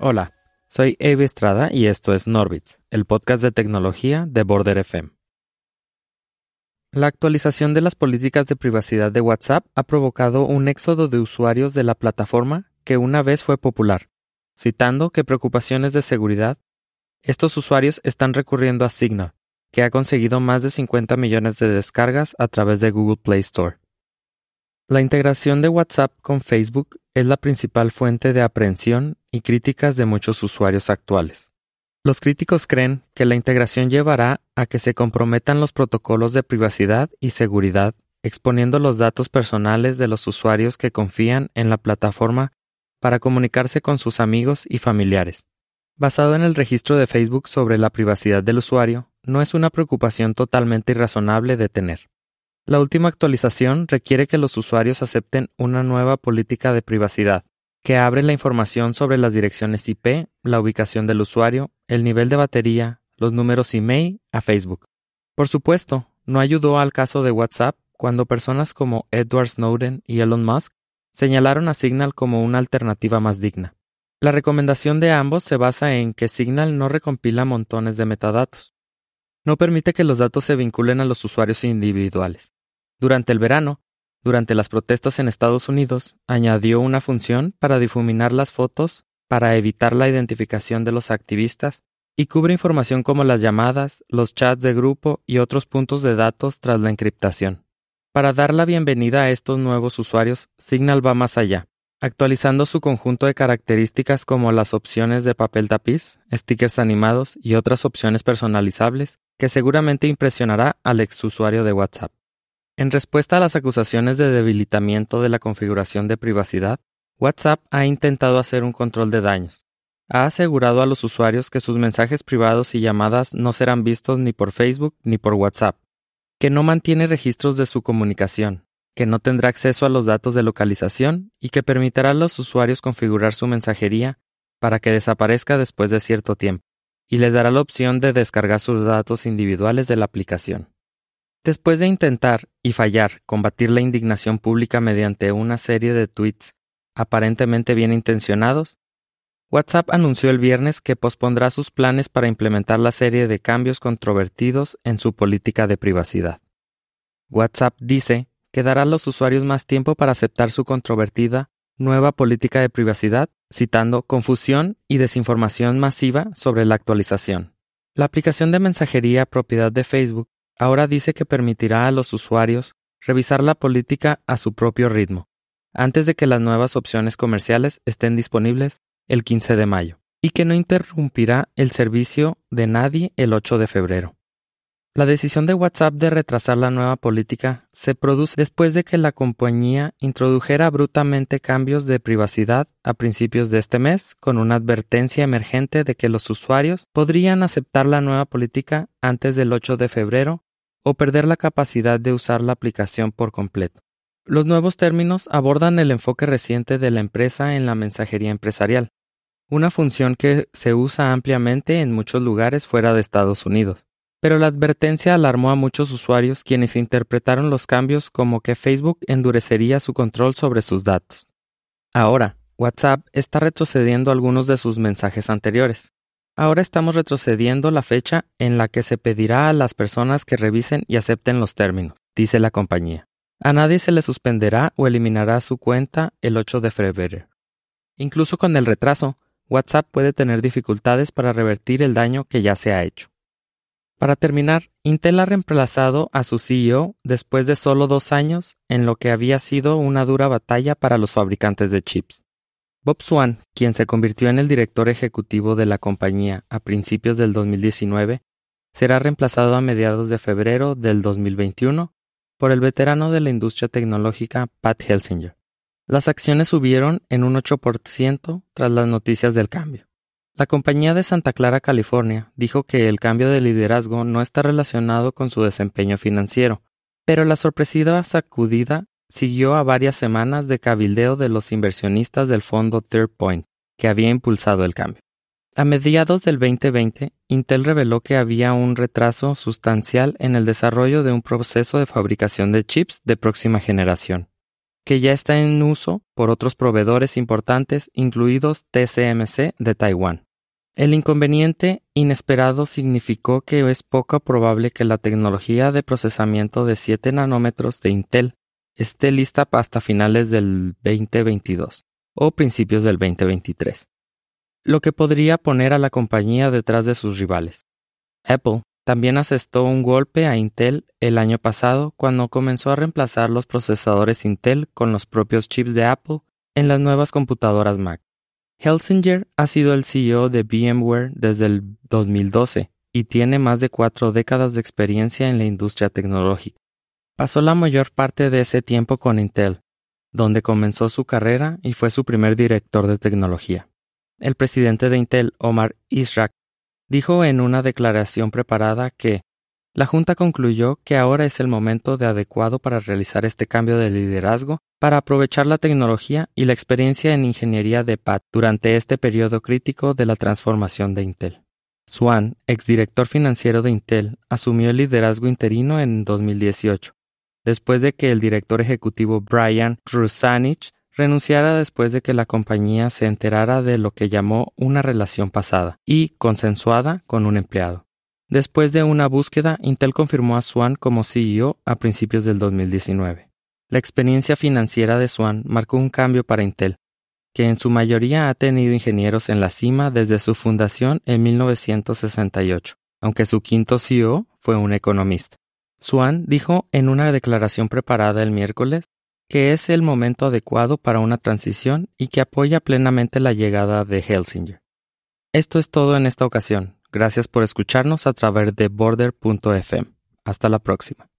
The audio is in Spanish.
Hola, soy Eve Estrada y esto es Norbits, el podcast de tecnología de Border FM. La actualización de las políticas de privacidad de WhatsApp ha provocado un éxodo de usuarios de la plataforma que una vez fue popular, citando que preocupaciones de seguridad, estos usuarios están recurriendo a Signal, que ha conseguido más de 50 millones de descargas a través de Google Play Store. La integración de WhatsApp con Facebook es la principal fuente de aprehensión y críticas de muchos usuarios actuales. Los críticos creen que la integración llevará a que se comprometan los protocolos de privacidad y seguridad, exponiendo los datos personales de los usuarios que confían en la plataforma para comunicarse con sus amigos y familiares. Basado en el registro de Facebook sobre la privacidad del usuario, no es una preocupación totalmente irrazonable de tener. La última actualización requiere que los usuarios acepten una nueva política de privacidad, que abre la información sobre las direcciones IP, la ubicación del usuario, el nivel de batería, los números email a Facebook. Por supuesto, no ayudó al caso de WhatsApp cuando personas como Edward Snowden y Elon Musk señalaron a Signal como una alternativa más digna. La recomendación de ambos se basa en que Signal no recompila montones de metadatos. No permite que los datos se vinculen a los usuarios individuales. Durante el verano, durante las protestas en Estados Unidos, añadió una función para difuminar las fotos para evitar la identificación de los activistas y cubre información como las llamadas, los chats de grupo y otros puntos de datos tras la encriptación. Para dar la bienvenida a estos nuevos usuarios, Signal va más allá, actualizando su conjunto de características como las opciones de papel tapiz, stickers animados y otras opciones personalizables que seguramente impresionará al exusuario de WhatsApp. En respuesta a las acusaciones de debilitamiento de la configuración de privacidad, WhatsApp ha intentado hacer un control de daños. Ha asegurado a los usuarios que sus mensajes privados y llamadas no serán vistos ni por Facebook ni por WhatsApp, que no mantiene registros de su comunicación, que no tendrá acceso a los datos de localización y que permitirá a los usuarios configurar su mensajería para que desaparezca después de cierto tiempo, y les dará la opción de descargar sus datos individuales de la aplicación. Después de intentar y fallar combatir la indignación pública mediante una serie de tweets aparentemente bien intencionados, WhatsApp anunció el viernes que pospondrá sus planes para implementar la serie de cambios controvertidos en su política de privacidad. WhatsApp dice que dará a los usuarios más tiempo para aceptar su controvertida nueva política de privacidad, citando confusión y desinformación masiva sobre la actualización. La aplicación de mensajería propiedad de Facebook ahora dice que permitirá a los usuarios revisar la política a su propio ritmo, antes de que las nuevas opciones comerciales estén disponibles el 15 de mayo, y que no interrumpirá el servicio de nadie el 8 de febrero. La decisión de WhatsApp de retrasar la nueva política se produce después de que la compañía introdujera abruptamente cambios de privacidad a principios de este mes con una advertencia emergente de que los usuarios podrían aceptar la nueva política antes del 8 de febrero o perder la capacidad de usar la aplicación por completo. Los nuevos términos abordan el enfoque reciente de la empresa en la mensajería empresarial, una función que se usa ampliamente en muchos lugares fuera de Estados Unidos. Pero la advertencia alarmó a muchos usuarios quienes interpretaron los cambios como que Facebook endurecería su control sobre sus datos. Ahora, WhatsApp está retrocediendo algunos de sus mensajes anteriores. Ahora estamos retrocediendo la fecha en la que se pedirá a las personas que revisen y acepten los términos, dice la compañía. A nadie se le suspenderá o eliminará su cuenta el 8 de febrero. Incluso con el retraso, WhatsApp puede tener dificultades para revertir el daño que ya se ha hecho. Para terminar, Intel ha reemplazado a su CEO después de solo dos años en lo que había sido una dura batalla para los fabricantes de chips. Bob Swan, quien se convirtió en el director ejecutivo de la compañía a principios del 2019, será reemplazado a mediados de febrero del 2021 por el veterano de la industria tecnológica Pat Helsinger. Las acciones subieron en un 8% tras las noticias del cambio. La compañía de Santa Clara, California, dijo que el cambio de liderazgo no está relacionado con su desempeño financiero, pero la sorpresiva sacudida siguió a varias semanas de cabildeo de los inversionistas del fondo Third Point, que había impulsado el cambio. A mediados del 2020, Intel reveló que había un retraso sustancial en el desarrollo de un proceso de fabricación de chips de próxima generación, que ya está en uso por otros proveedores importantes, incluidos TSMC de Taiwán. El inconveniente inesperado significó que es poco probable que la tecnología de procesamiento de 7 nanómetros de Intel esté lista hasta finales del 2022 o principios del 2023, lo que podría poner a la compañía detrás de sus rivales. Apple también asestó un golpe a Intel el año pasado cuando comenzó a reemplazar los procesadores Intel con los propios chips de Apple en las nuevas computadoras Mac. Helsinger ha sido el CEO de VMware desde el 2012 y tiene más de cuatro décadas de experiencia en la industria tecnológica. Pasó la mayor parte de ese tiempo con Intel, donde comenzó su carrera y fue su primer director de tecnología. El presidente de Intel, Omar Israk, dijo en una declaración preparada que la Junta concluyó que ahora es el momento de adecuado para realizar este cambio de liderazgo para aprovechar la tecnología y la experiencia en ingeniería de PAT durante este periodo crítico de la transformación de Intel. Swan, exdirector financiero de Intel, asumió el liderazgo interino en 2018, después de que el director ejecutivo Brian Rusanich renunciara después de que la compañía se enterara de lo que llamó una relación pasada y consensuada con un empleado. Después de una búsqueda, Intel confirmó a Swan como CEO a principios del 2019. La experiencia financiera de Swan marcó un cambio para Intel, que en su mayoría ha tenido ingenieros en la cima desde su fundación en 1968, aunque su quinto CEO fue un economista. Swan dijo en una declaración preparada el miércoles que es el momento adecuado para una transición y que apoya plenamente la llegada de Helsinger. Esto es todo en esta ocasión. Gracias por escucharnos a través de border.fm. Hasta la próxima.